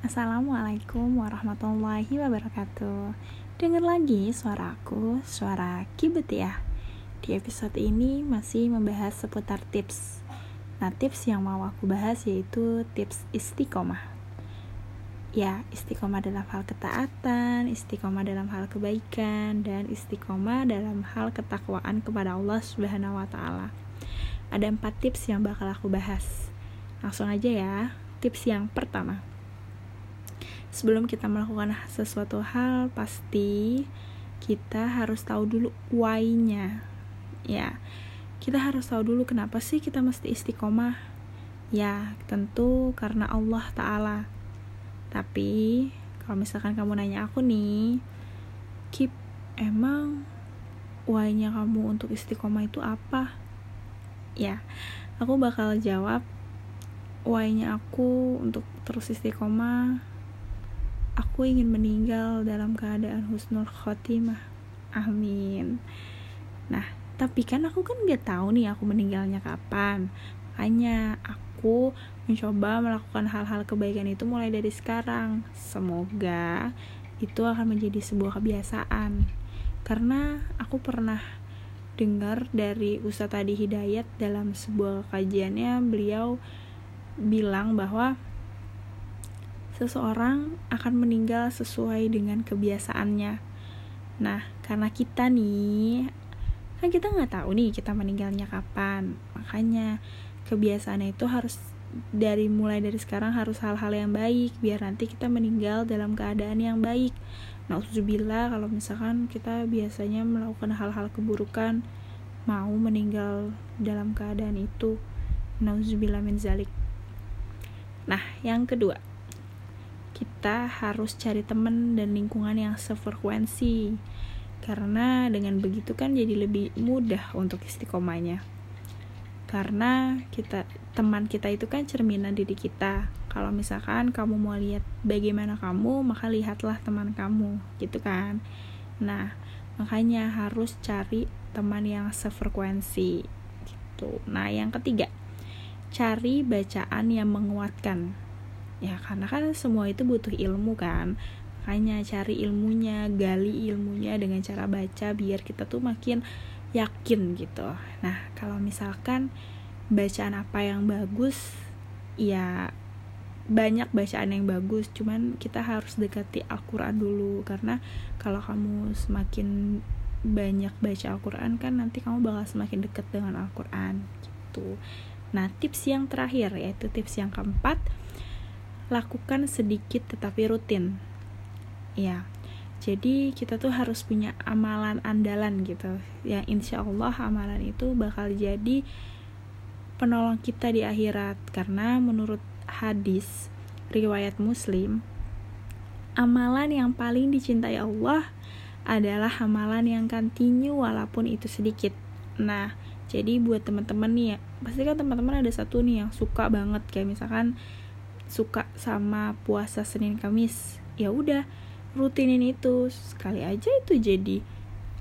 Assalamualaikum warahmatullahi wabarakatuh. Dengar lagi suaraku, suara kibet ya. Di episode ini masih membahas seputar tips. Nah tips yang mau aku bahas yaitu tips istiqomah. Ya istiqomah dalam hal ketaatan, istiqomah dalam hal kebaikan Dan istiqomah dalam hal ketakwaan kepada Allah subhanahu wa ta'ala. Ada empat tips yang bakal aku bahas. Langsung aja ya Tips yang pertama sebelum kita melakukan sesuatu hal pasti kita harus tahu dulu why-nya. Ya kita harus tahu dulu kenapa sih kita mesti istiqomah. Ya tentu karena Allah Ta'ala. Tapi kalau misalkan kamu nanya aku nih keep emang why-nya kamu untuk istiqomah itu apa? Ya aku bakal jawab why-nya aku untuk terus istiqomah aku ingin meninggal dalam keadaan husnul khotimah. Amin. Nah tapi kan aku kan gak tahu nih aku meninggalnya kapan. Makanya aku mencoba melakukan hal-hal kebaikan itu mulai dari sekarang. Semoga itu akan menjadi sebuah kebiasaan. Karena aku pernah dengar dari Ustadz Adi Hidayat dalam sebuah kajiannya beliau bilang bahwa seseorang akan meninggal sesuai dengan kebiasaannya. Nah, karena kita nih, kan kita nggak tahu nih kita meninggalnya kapan. Makanya kebiasaannya itu harus dari mulai dari sekarang harus hal-hal yang baik biar nanti kita meninggal dalam keadaan yang baik. Nauzubillah kalau misalkan kita biasanya melakukan hal-hal keburukan mau meninggal dalam keadaan itu. Nauzubillah min zalik. Nah, yang kedua, kita harus cari teman dan lingkungan yang sefrekuensi. Karena dengan begitu kan jadi lebih mudah untuk istiqomahnya. Karena kita teman kita itu kan cerminan diri kita. Kalau misalkan kamu mau lihat bagaimana kamu maka lihatlah teman kamu gitu kan? Nah makanya harus cari teman yang sefrekuensi gitu. Nah yang ketiga cari bacaan yang menguatkan ya karena kan semua itu butuh ilmu kan. Makanya cari ilmunya gali ilmunya dengan cara baca biar kita tuh makin yakin gitu. Nah kalau misalkan bacaan apa yang bagus ya banyak bacaan yang bagus. Cuman kita harus dekati Al-Quran dulu. Karena kalau kamu semakin banyak baca Al-Quran kan nanti kamu bakal semakin dekat dengan Al-Quran gitu. Nah tips yang terakhir yaitu tips yang keempat lakukan sedikit tetapi rutin. Ya jadi kita tuh harus punya amalan andalan gitu. Ya insya Allah amalan itu bakal jadi penolong kita di akhirat. Karena menurut hadis riwayat muslim amalan yang paling dicintai Allah adalah amalan yang continue walaupun itu sedikit. Nah jadi buat teman-teman nih ya pasti kan teman-teman ada satu nih yang suka banget. Kayak misalkan suka sama puasa Senin Kamis ya udah rutinin itu. Sekali aja itu jadi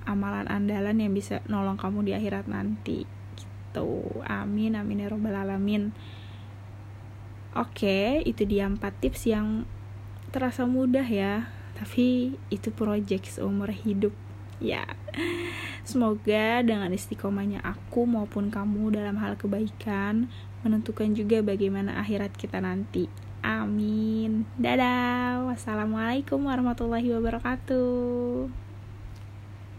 amalan andalan yang bisa nolong kamu di akhirat nanti gitu. Amin amin ya robbal alamin. Oke itu dia empat tips yang terasa mudah ya tapi itu project seumur hidup ya semoga dengan istiqomahnya aku maupun kamu dalam hal kebaikan menentukan juga bagaimana akhirat kita nanti. Amin. Dadah. Wassalamualaikum warahmatullahi wabarakatuh.